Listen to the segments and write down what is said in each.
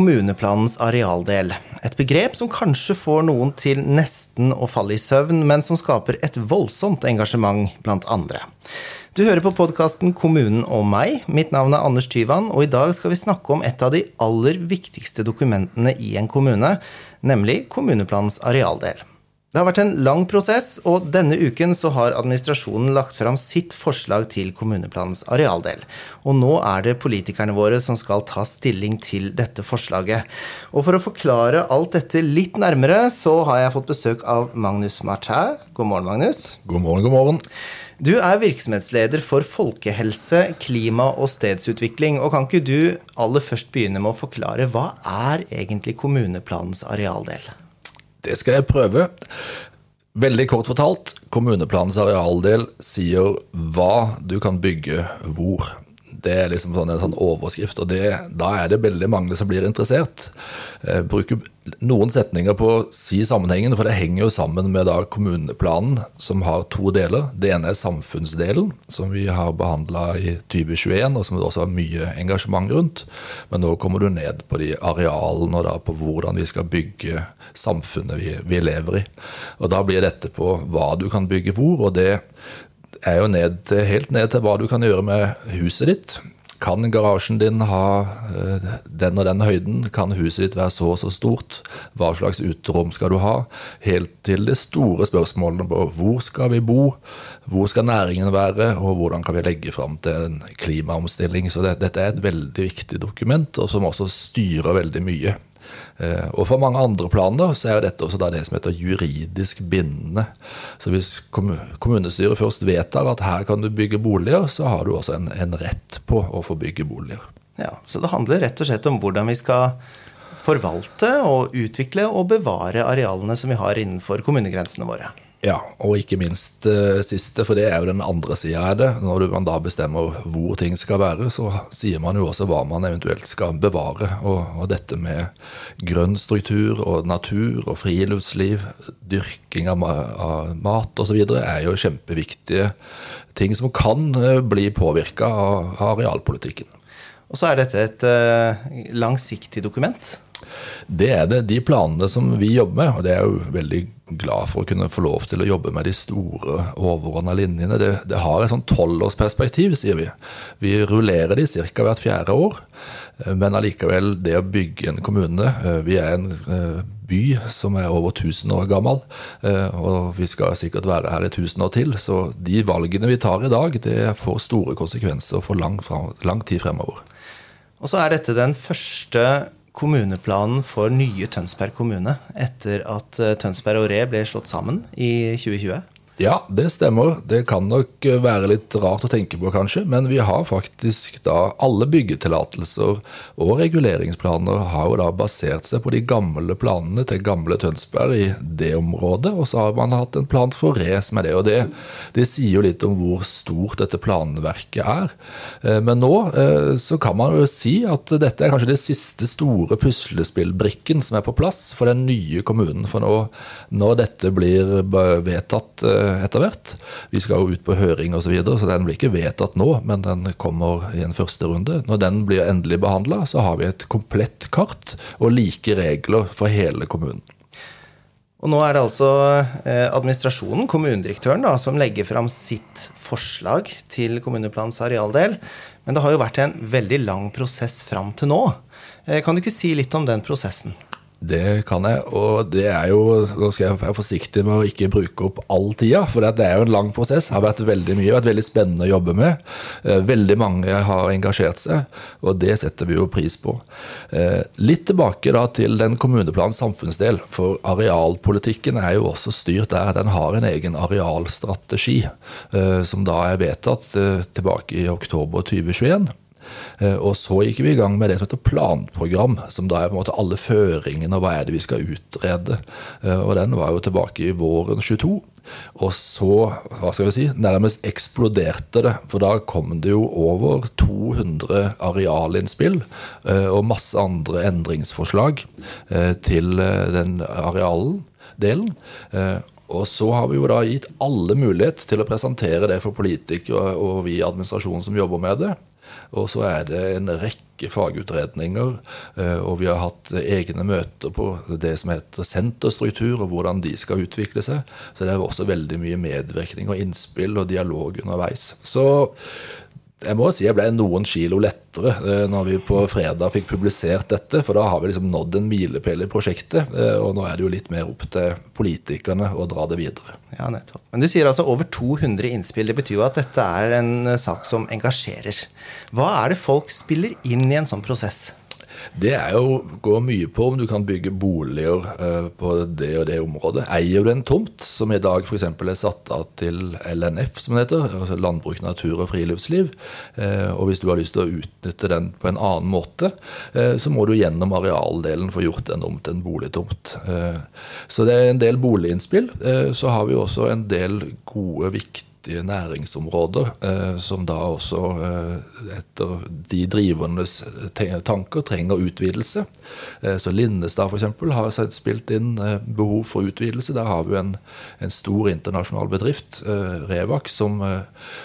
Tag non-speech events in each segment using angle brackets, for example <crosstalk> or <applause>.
Kommuneplanens arealdel. Et begrep som kanskje får noen til nesten å falle i søvn, men som skaper et voldsomt engasjement blant andre. Du hører på podkasten Kommunen og meg. Mitt navn er Anders Tyvan, og i dag skal vi snakke om et av de aller viktigste dokumentene i en kommune, nemlig kommuneplanens arealdel. Det har vært en lang prosess, og denne uken så har administrasjonen lagt fram sitt forslag til kommuneplanens arealdel. Og nå er det politikerne våre som skal ta stilling til dette forslaget. Og for å forklare alt dette litt nærmere, så har jeg fått besøk av Magnus Martin. God morgen, Magnus. God morgen, god morgen. Du er virksomhetsleder for folkehelse, klima og stedsutvikling. Og kan ikke du aller først begynne med å forklare hva er egentlig kommuneplanens arealdel? Det skal jeg prøve. Veldig kort fortalt, kommuneplanens arealdel sier hva du kan bygge hvor. Det er liksom sånn en sånn overskrift, og det, da er det veldig mange som blir interessert. Eh, bruker noen setninger på å si sammenhengen, for det henger jo sammen med da kommuneplanen, som har to deler. Det ene er samfunnsdelen, som vi har behandla i 2021, og som det også har mye engasjement rundt. Men nå kommer du ned på de arealene og da på hvordan vi skal bygge samfunnet vi, vi lever i. Og da blir dette på hva du kan bygge hvor, og det er jo ned, helt ned til hva du kan gjøre med huset ditt. Kan garasjen din ha eh, den og den høyden? Kan huset ditt være så og så stort? Hva slags uterom skal du ha? Helt til de store spørsmålene på hvor skal vi bo? Hvor skal næringen være? Og hvordan kan vi legge fram til en klimaomstilling? Så det, dette er et veldig viktig dokument, og som også styrer veldig mye. Eh, og for mange andre planer så er dette også det som heter juridisk bindende. Så hvis kommunestyret først vedtar at her kan du bygge boliger, så har du også en, en rett på å få bygge boliger. Ja, Så det handler rett og slett om hvordan vi skal forvalte og utvikle og bevare arealene som vi har innenfor kommunegrensene våre. Ja, og ikke minst uh, siste, for det er jo den andre sida av det. Når man da bestemmer hvor ting skal være, så sier man jo også hva man eventuelt skal bevare. Og, og dette med grønn struktur og natur og friluftsliv, dyrking av, av mat osv. er jo kjempeviktige ting som kan uh, bli påvirka av, av arealpolitikken. Og så er dette et uh, langsiktig dokument? Det er det. De planene som vi jobber med, og det er jo veldig glad for å kunne få lov til å jobbe med de store overordna linjene. Det, det, har et sånn tolvårsperspektiv, sier vi. Vi rullerer de ca. hvert fjerde år. Men allikevel, det å bygge en kommune eh, Vi er en eh, by som er over 1000 år gammel, eh, og vi skal sikkert være her i 1000 år til. Så de valgene vi tar i dag, det får store konsekvenser for lang, lang tid fremover. Og så er dette den første kommuneplanen for nye Tønsberg kommune etter at eh, Tønsberg og Re ble slått sammen i 2020? Ja, det stemmer. Det kan nok være litt rart å tenke på, kanskje. Men vi har faktisk da Alle byggetillatelser og reguleringsplaner har jo da basert seg på de gamle planene til gamle Tønsberg i det området. Og så har man hatt en plan for Re som er det og det. Det sier jo litt om hvor stort dette planverket er. Eh, men nå eh, så kan man jo si at dette er kanskje det siste store puslespillbrikken som er på plass for den nye kommunen. For nå, når dette blir vedtatt eh, etter hvert. Vi skal jo ut på høring osv., så, videre, så den blir ikke vedtatt nå, men den kommer i en første runde. Når den blir endelig behandla, så har vi et komplett kart og like regler for hele kommunen. Og nå er det altså eh, administrasjonen, kommunedirektøren, da, som legger fram sitt forslag til kommuneplanens arealdel. Men det har jo vært en veldig lang prosess fram til nå. Eh, kan du ikke si litt om den prosessen? Det kan jeg, og det er jo Nå skal jeg være forsiktig med å ikke bruke opp all tida, for det er jo en lang prosess. Det har vært veldig mye, vært veldig spennende å jobbe med. Eh, veldig mange har engasjert seg, og det setter vi jo pris på. Eh, litt tilbake da til den kommuneplanens samfunnsdel, for arealpolitikken er jo også styrt der. Den har en egen arealstrategi, eh, som da er vedtatt tilbake i oktober 2021. Eh, og så gikk vi i gang med det som heter planprogram, som da er på en måte alle føringene og hva er det vi skal utrede. Eh, og den var jo tilbake i våren 22. Og så, hva skal vi si, nærmest eksploderte det. For da kom det jo over 200 arealinnspill eh, og masse andre endringsforslag til den arealdelen. Og så har vi jo da gitt alle mulighet til å presentere det for politikere og vi i administrasjonen som jobber med det. Og så er det en rekke fagutredninger, og vi har hatt egne møter på det som heter senterstruktur, og hvordan de skal utvikle seg. Så det er også veldig mye medvirkning og innspill og dialog underveis. Så jeg må si jeg ble noen kilo lettere eh, når vi på fredag fikk publisert dette. For da har vi liksom nådd en milepæl i prosjektet. Eh, og nå er det jo litt mer opp til politikerne å dra det videre. Ja, nettopp. Men du sier altså over 200 innspill. Det betyr jo at dette er en sak som engasjerer. Hva er det folk spiller inn i en sånn prosess? Det er jo, går mye på om du kan bygge boliger uh, på det og det området. Eier du en tomt som i dag f.eks. er satt av til LNF, som det heter, altså Landbruk, natur og friluftsliv, uh, og hvis du har lyst til å utnytte den på en annen måte, uh, så må du gjennom arealdelen få gjort den om til en boligtomt. Så det er en del boliginnspill. Så har vi også en del gode, viktige viktige næringsområder, eh, som da også, eh, etter de drivernes tanker, trenger utvidelse. Eh, så Lindestad f.eks. har spilt inn behov for utvidelse. Der har vi en, en stor internasjonal bedrift, Revak, som,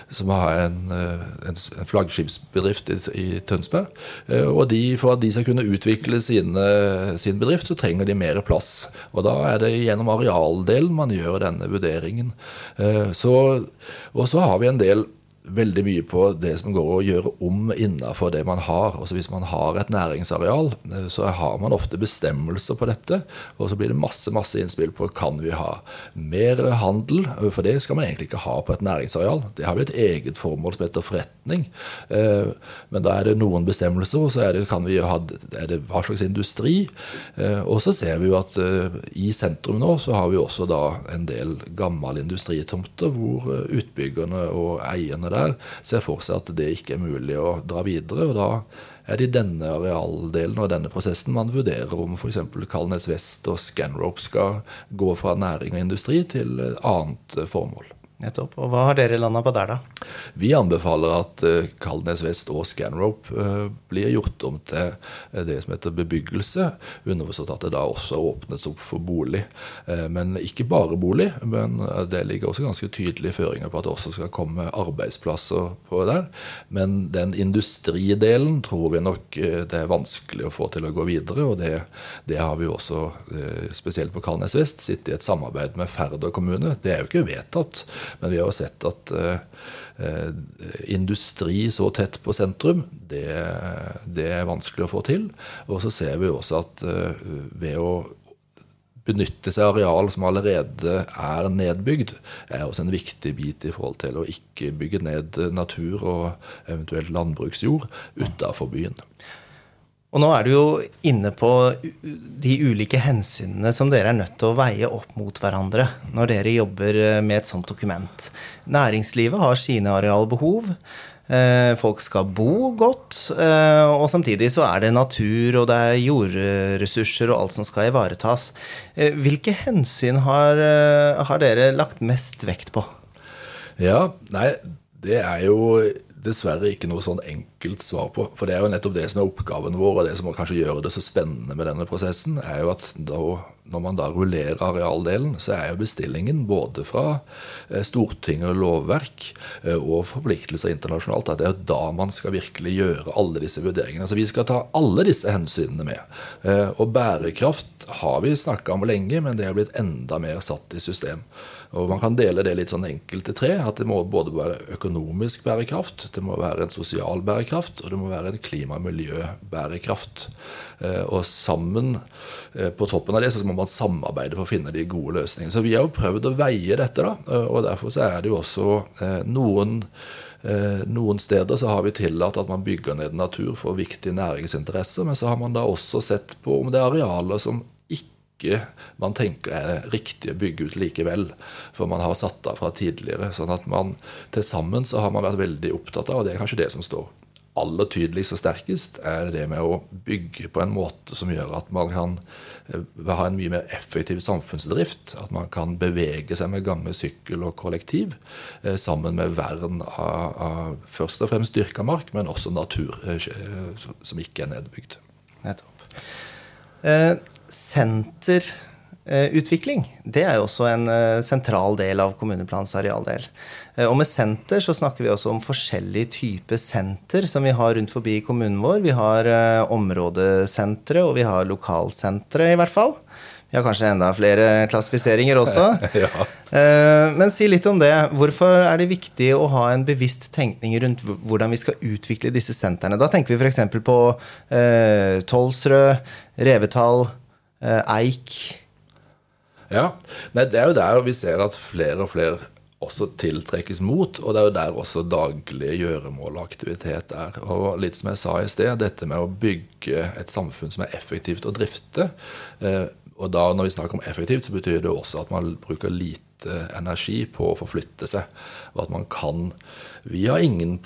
som har en, en flaggskipsbedrift i, i Tønsberg. Og de, for at de skal kunne utvikle sine, sin bedrift, så trenger de mer plass. Og da er det gjennom arealdelen man gjør denne vurderingen. Så og så har vi en del veldig mye på det som går å gjøre om innafor det man har. Altså Hvis man har et næringsareal, eh, så har man ofte bestemmelser på dette. Og så blir det masse masse innspill på kan vi ha mer handel. For det skal man egentlig ikke ha på et næringsareal. Det har vi et eget formål som heter forretning. Eh, men da er det noen bestemmelser, og så er det, kan vi ha, er det hva slags industri. Eh, og så ser vi jo at i sentrum nå så har vi også da en del gammel industritomter hvor utbyggerne og eierne der ser for seg at det ikke er mulig å dra videre. og da er det i denne arealdelen og denne prosessen man vurderer om f.eks. Kalnes Vest og Scanrope skal gå fra næring og industri til annet formål. Nettopp. Og hva har dere landa på der, da? Vi anbefaler at uh, Kalnes Vest og Scanrope uh, blir gjort om til uh, det som heter bebyggelse. Underforstått at det da også åpnes opp for bolig. men ikke bare bolig. Men det ligger også ganske tydelige føringer på at det også skal komme arbeidsplasser på der. Men den industridelen tror vi nok det er vanskelig å få til å gå videre. Og det, det har vi også, spesielt på Kalnes Vest, sittet i et samarbeid med Færder kommune. Det er jo ikke vedtatt. Men vi har jo sett at eh, eh, industri så tett på sentrum, det, det, er vanskelig å få til. Og så ser vi også at eh, ved å benytte seg av areal som allerede er nedbygd, er også en viktig bit i forhold til å ikke bygge ned natur og eventuelt landbruksjord utafor byen. Og nå er du jo inne på de ulike hensynene som dere er nødt til å veie opp mot hverandre når dere jobber eh, med et sånt dokument. Næringslivet har sine arealbehov. Eh, folk skal bo godt, eh, og samtidig så er det natur og det er jordressurser og alt som skal ivaretas. Hvilke hensyn har, har dere lagt mest vekt på? Ja, nei, det er jo dessverre ikke noe sånn enkelt svar på. For det er jo nettopp det som er oppgaven vår, og det som kanskje gjør det så spennende med denne prosessen, er jo at da, når man da rullerer arealdelen, så er jo bestillingen både fra eh, Stortinget og lovverk eh, og forpliktelser internasjonalt at det er da man skal virkelig gjøre alle disse vurderingene. Altså Vi skal ta alle disse hensynene med. Eh, og bærekraft har vi snakka om lenge, men det har blitt enda mer satt i system. Og Man kan dele det litt sånn enkelt til tre. At det må både være økonomisk bærekraft, det må være en sosial bærekraft, og det må være en klima- og miljøbærekraft. Eh, og sammen, eh, på toppen av det, så må man samarbeide for å finne de gode løsningene. Så vi har jo prøvd å veie dette, da. Eh, og derfor så er det jo også noen noen steder så har vi tillatt at man bygger ned natur for viktige næringsinteresser, men så har man da også sett på om det er arealer som man tenker er riktig å bygge ut likevel. For man har satt av fra tidligere. sånn at man til sammen så har man vært veldig opptatt av, og det er kanskje det som står aller tydeligst og sterkest, er det med å bygge på en måte som gjør at man kan eh, ha en mye mer effektiv samfunnsdrift. At man kan bevege seg med gange, sykkel og kollektiv. Eh, sammen med vern av, av først og fremst dyrka mark, men også natur eh, som ikke er nedbygd. Nettopp. Eh, senter Byutvikling det er jo også en eh, sentral del av kommuneplans arealdel. Eh, Og med senter så snakker vi også om forskjellige typer senter som vi har rundt forbi kommunen vår. Vi har eh, områdesentre, og vi har lokalsentre, i hvert fall. Vi har kanskje enda flere klassifiseringer også. <laughs> Ja. Men si litt om det. Hvorfor er det viktig å ha en bevisst tenkning rundt hvordan vi skal utvikle disse sentrene? Da tenker vi f.eks. på eh, Tolsrød, Revetal, Eik. Ja, Nei, det er jo der vi ser at flere og flere også tiltrekkes mot, og det er jo der også daglige gjøremål og aktivitet er. Og litt som jeg sa i sted, dette med å bygge et samfunn som er effektivt å drifte. Eh, og da når vi snakker om effektivt, så betyr det også at man bruker lite energi på å forflytte seg. Og at man kan Vi har ingen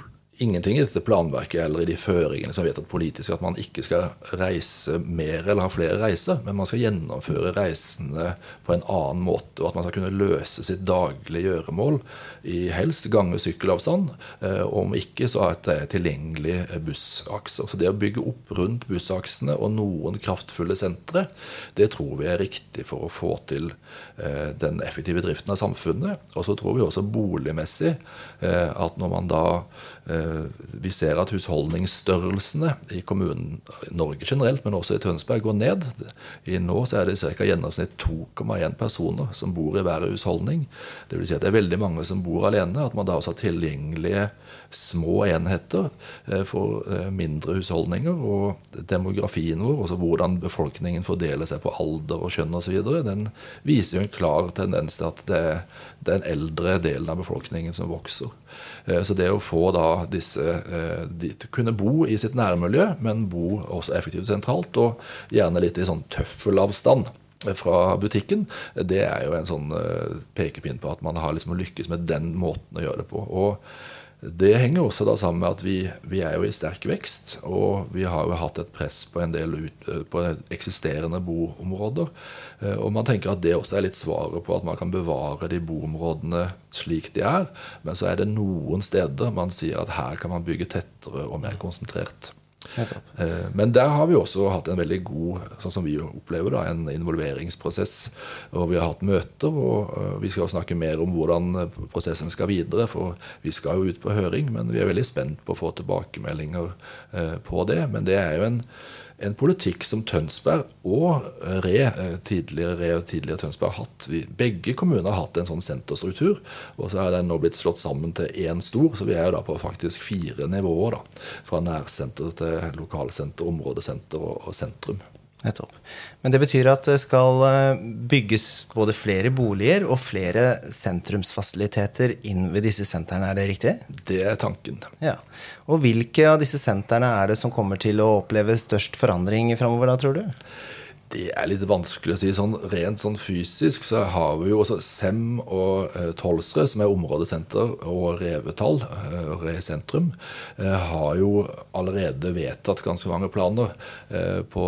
ingenting i dette planverket eller i de føringene som er vedtatt politisk at man ikke skal reise mer eller ha flere reiser, men man skal gjennomføre reisene på en annen måte, og at man skal kunne løse sitt daglige gjøremål i helst gange- og sykkelavstand, eh, om ikke så at det er tilgjengelig bussakser. Så det å bygge opp rundt bussaksene og noen kraftfulle sentre, det tror vi er riktig for å få til eh, den effektive driften av samfunnet. Og så tror vi også boligmessig eh, at når man da vi ser at husholdningsstørrelsene i kommunen Norge generelt, men også i Tønsberg, går ned. I nå er det ca. gjennomsnitt 2,1 personer som bor i hver husholdning. Det vil si at det er veldig mange som bor alene. At man da også har tilgjengelige små enheter eh, for eh, mindre husholdninger. Og demografien vår, også hvordan befolkningen fordeler seg på alder og kjønn osv., den viser jo en klar tendens til at det er den eldre delen av befolkningen som vokser. Eh, Så det å få da disse eh, de, kunne bo i sitt nærmiljø, men bo også effektivt sentralt, og gjerne litt i sånn tøffelavstand fra butikken, det er jo en sånn eh, pekepinn på at man har liksom lykkes med den måten å gjøre det på. Og det henger også da sammen med at vi, vi er jo i sterk vekst, og vi har jo hatt et press på en del ut, på eksisterende boområder. Eh, Og man tenker at det også er litt svaret på at man kan bevare de boområdene slik de er, men så er det noen steder man sier at her kan man bygge tettere og mer konsentrert. Eh, Men der har vi også hatt en veldig god sånn som vi opplever da, en involveringsprosess. Og vi har hatt møter, og eh, vi skal snakke mer om hvordan eh, prosessen skal videre. For vi skal jo ut på høring, men vi er veldig spent på å få tilbakemeldinger på det. Men det er jo en, en politikk som Tønsberg og eh, Re, eh, tidligere Re og tidligere Tønsberg har hatt. Vi, begge kommuner har hatt en sånn senterstruktur, og så er den nå blitt slått sammen til én stor. Så vi er jo da på faktisk fire nivåer, da. Fra nærsenter til lokalsenter, områdesenter og, og sentrum. Nettopp. Men det betyr at det skal eh, bygges både flere boliger og flere sentrumsfasiliteter inn ved disse sentrene, er det riktig? Det er tanken. Ja. Og hvilke av disse sentrene er det som kommer til å oppleve størst forandring framover, da, tror du? Det er litt vanskelig å si. sånn Rent sånn fysisk så har vi jo også Sem og eh, Tolsrød, som er områdesenter, og Revetall, eh, Re sentrum, eh, har jo allerede vedtatt ganske mange planer eh, på,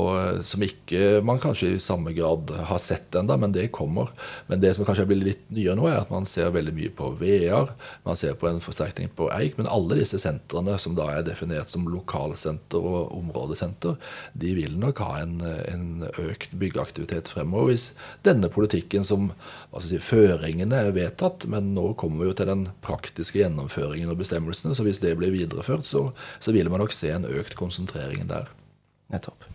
som ikke man kanskje i samme grad har sett ennå, men det kommer. Men det som kanskje blir litt nyere nå, er at man ser veldig mye på VR, man ser på en forsterkning på Eik, men alle disse sentrene som da er definert som lokalsenter og områdesenter, de vil nok ha en, en økt byggeaktivitet fremover hvis denne politikken som si, føringene er vedtatt, men nå kommer vi jo til den praktiske gjennomføringen og bestemmelsene, så hvis det blir videreført, så, så vil man nok se en økt konsentrering der. Nettopp.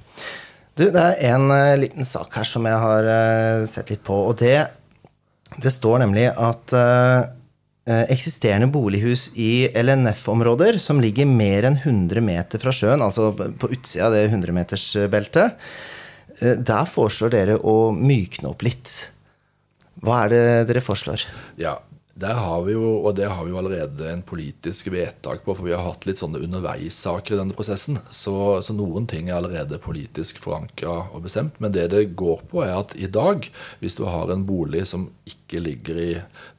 Du, det er en uh, liten sak her som jeg har uh, sett litt på, og det, det står nemlig at eh, eksisterende bolighus i LNF-områder som ligger mer enn 100 meter fra sjøen, altså på utsida av det 100-metersbeltet, eh, der foreslår dere å mykne opp litt. Hva er det dere foreslår? Ja, der har vi jo, og det har vi jo allerede en politisk vedtak på, for vi har hatt litt sånne underveissaker i denne prosessen. Så, så noen ting er allerede politisk forankra og bestemt. Men det det går på, er at i dag, hvis du har en bolig som ikke ligger i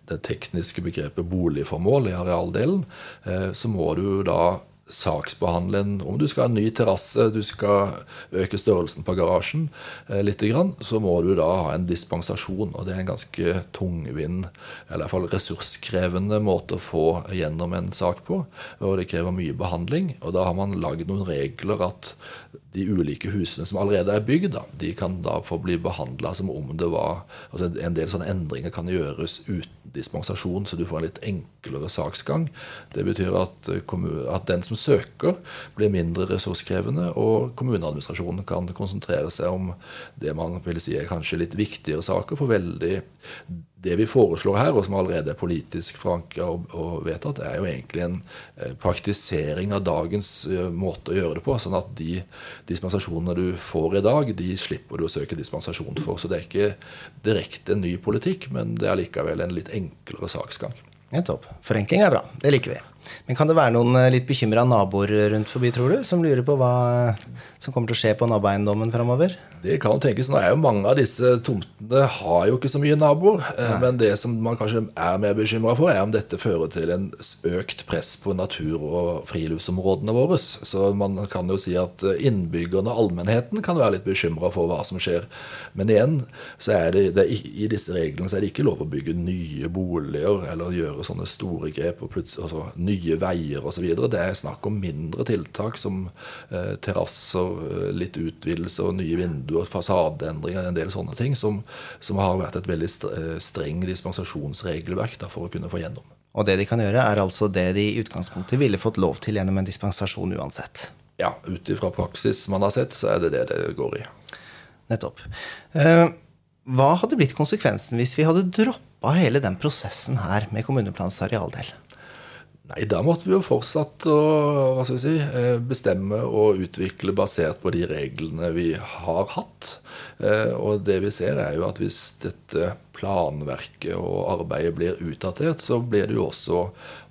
det tekniske begrepet boligformål i arealdelen, eh, så må du da saksbehandle en Om du skal ha en ny terrasse, du skal øke størrelsen på garasjen eh, litt, så må du da ha en dispensasjon. Og det er en ganske tungvint, eller i hvert fall ressurskrevende måte å få gjennom en sak på. Og det krever mye behandling. Og da har man lagd noen regler at de ulike husene som allerede er bygd, da, de kan da få bli behandla som om det var altså En del sånne endringer kan gjøres uten dispensasjon, så du får en litt enklere saksgang. Det betyr at, at den som søker, blir mindre ressurskrevende, og kommuneadministrasjonen kan konsentrere seg om det man vil si er kanskje litt viktigere saker for veldig det vi foreslår her, og som allerede er politisk forankra og, vedtatt, er jo egentlig en eh, praktisering av dagens eh, måte å gjøre det på. Sånn at de dispensasjonene du får i dag, de slipper du å søke dispensasjon for. Så det er ikke direkte ny politikk, men det er likevel en litt enklere saksgang. Nettopp. Forenkling er bra. Det liker vi. Men kan det være noen eh, litt bekymra naboer rundt forbi, tror du, som lurer på hva som kommer til å skje på naboeiendommen framover? Det kan tenkes. Nå er jo Mange av disse tomtene har jo ikke så mye naboer. Eh, Nei. Men det som man kanskje er mer bekymra for, er om dette fører til en økt press på natur- og friluftsområdene våre. Så man kan jo si at eh, innbyggerne og allmennheten kan være litt bekymra for hva som skjer. Men igjen, så er det, det er, i disse reglene så er det ikke lov å bygge nye boliger eller gjøre sånne store grep, og altså, nye veier osv. Det er snakk om mindre tiltak som eh, terrasser, eh, litt utvidelse og nye vinduer vinduer, fasadeendringer, en del sånne ting, som, som har vært et veldig eh, streng dispensasjonsregelverk da, for å kunne få gjennom. Og det de kan gjøre, er altså det de i utgangspunktet ville fått lov til gjennom en dispensasjon uansett? Ja, ut ifra praksis man har sett, så er det det det går i. Nettopp. Eh, hva hadde blitt konsekvensen hvis vi hadde droppa hele den prosessen her med kommuneplanens arealdel? Nei, da måtte vi jo fortsatt å hva skal vi si, eh, bestemme og utvikle basert på de reglene vi har hatt. Eh, og det vi ser, er jo at hvis dette planverket og arbeidet blir utdatert, så blir det jo også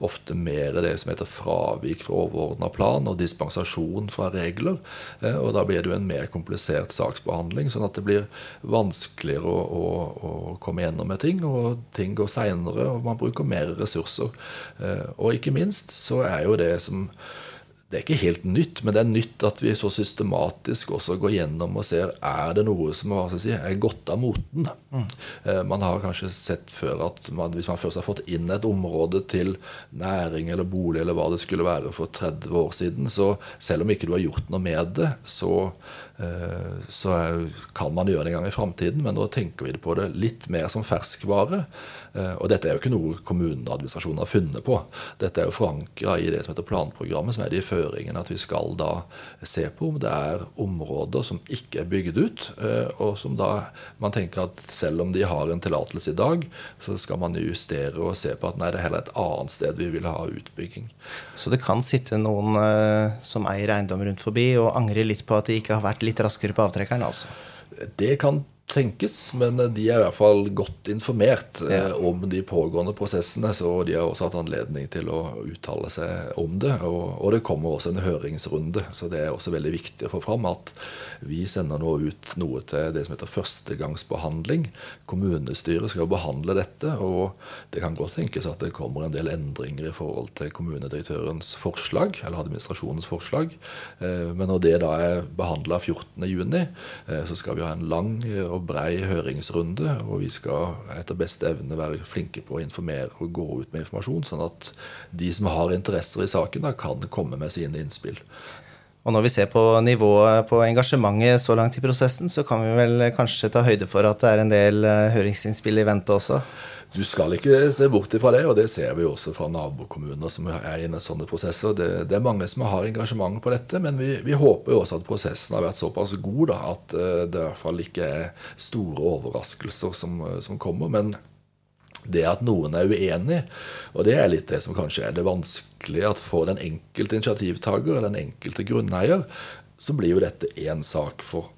ofte mer det som heter fravik fra overordna plan og dispensasjon fra regler. Eh, og da blir det jo en mer komplisert saksbehandling, sånn at det blir vanskeligere å, å, å komme gjennom med ting. Og ting går seinere, og man bruker mer ressurser. Eh, og ikke minst så er jo det som det er ikke helt nytt, men det er nytt at vi så systematisk også går gjennom og ser er det noe som si, er gått av moten. Mm. Man har kanskje sett før at man, hvis man først har fått inn et område til næring eller bolig eller hva det skulle være for 30 år siden, så selv om ikke du har gjort noe med det, så Eh, så kan man gjøre det en gang i framtiden, men nå tenker vi på det litt mer som ferskvare. Eh, og dette er jo ikke noe kommuneadministrasjonen har funnet på. Dette er jo forankra i det som heter planprogrammet, som er de føringene at vi skal da se på om det er områder som ikke er bygd ut, eh, og som da man tenker at selv om de har en tillatelse i dag, så skal man justere og se på at nei, det er heller et annet sted vi vil ha utbygging. Så det kan sitte noen som eier eiendom rundt forbi og angre litt på at de ikke har vært litt raskere på avtrekkeren, altså? Det kan tenkes, men de er i hvert fall godt informert ja. eh, om de pågående prosessene. Så de har også hatt anledning til å uttale seg om det. Og, og, det kommer også en høringsrunde, så det er også veldig viktig å få fram at vi sender nå ut noe til det som heter førstegangsbehandling. Kommunestyret skal behandle dette, og det kan godt tenkes at det kommer en del endringer i forhold til kommunedirektørens forslag, eller administrasjonens forslag. Eh, men når det da er behandla 14.6, eh, så skal vi ha en lang og brei høringsrunde. Og vi skal etter beste evne være flinke på å informere og gå ut med informasjon, sånn at de som har interesser i saken, da, kan komme med sine innspill. Og når vi ser på nivået på engasjementet så langt i prosessen, så kan vi vel kanskje ta høyde for at det er en del eh, høringsinnspill i vente også? Du skal ikke se bort fra det, og det ser vi også fra nabokommuner som er inne i sånne prosesser. Det, det, er mange som har engasjement på dette, men vi, vi håper jo også at prosessen har vært såpass god da, at eh, det i hvert fall ikke er store overraskelser som, som kommer. men det at noen er uenig, og det er litt det som kanskje er det vanskelige, at for den enkelte initiativtaker eller den enkelte grunneier, så blir jo dette én sak for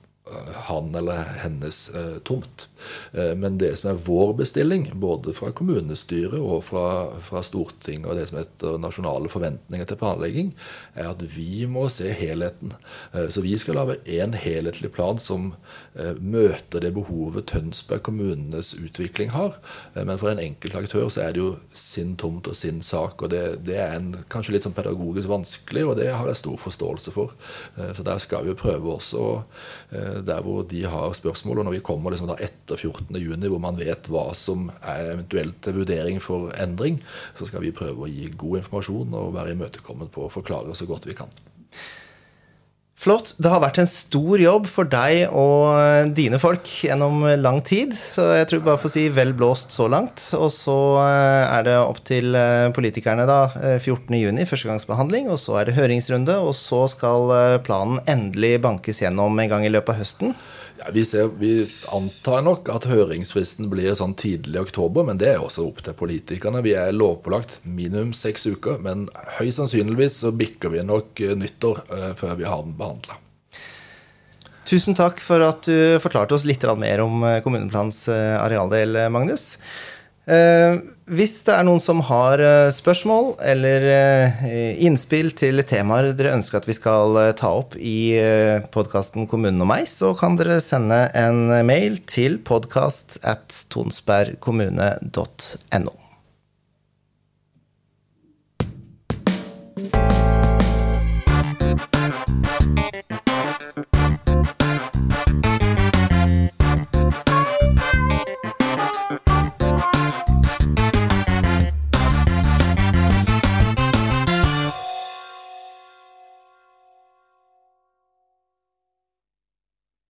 han eller hennes eh, tomt. Eh, men det som er vår bestilling, både fra kommunestyret og fra, fra Stortinget, og det som heter nasjonale forventninger til planlegging, er at vi må se helheten. Eh, så vi skal lage en helhetlig plan som eh, møter det behovet Tønsberg kommunenes utvikling har. Men for den enkelte aktør så er det jo sin tomt og sin sak, og det, det er en, kanskje litt sånn pedagogisk vanskelig, og det har jeg stor forståelse for. Så der skal vi prøve også der hvor de har spørsmål. Og når vi kommer liksom etter 14.6, hvor man vet hva som er eventuelt vurdering for endring, så skal vi prøve å gi god informasjon og være imøtekommet på å forklare så godt vi kan. Flott. Det har vært en stor jobb for deg og dine folk gjennom lang tid. Så jeg tror bare får si vel blåst så langt. Og så eh, er det opp til eh, politikerne da 14.6, førstegangsbehandling. Og så er det høringsrunde, og så skal eh, planen endelig bankes gjennom en gang i løpet av høsten. Ja, vi, ser, vi, antar nok at høringsfristen blir sånn tidlig i oktober, men det er også opp til politikerne. Vi er lovpålagt minimum seks uker, men høyst sannsynligvis så bikker vi nok nyttår uh, før vi har den behandla. Tusen takk for at du forklarte oss litt mer om kommuneplanens arealdel, Magnus. Eh, hvis det er noen som har eh, spørsmål eller eh, innspill til temaer dere ønsker at vi skal ta opp i podkasten Kommunen og meg, så kan dere sende en mail til podkast at tonsbergkommune.no.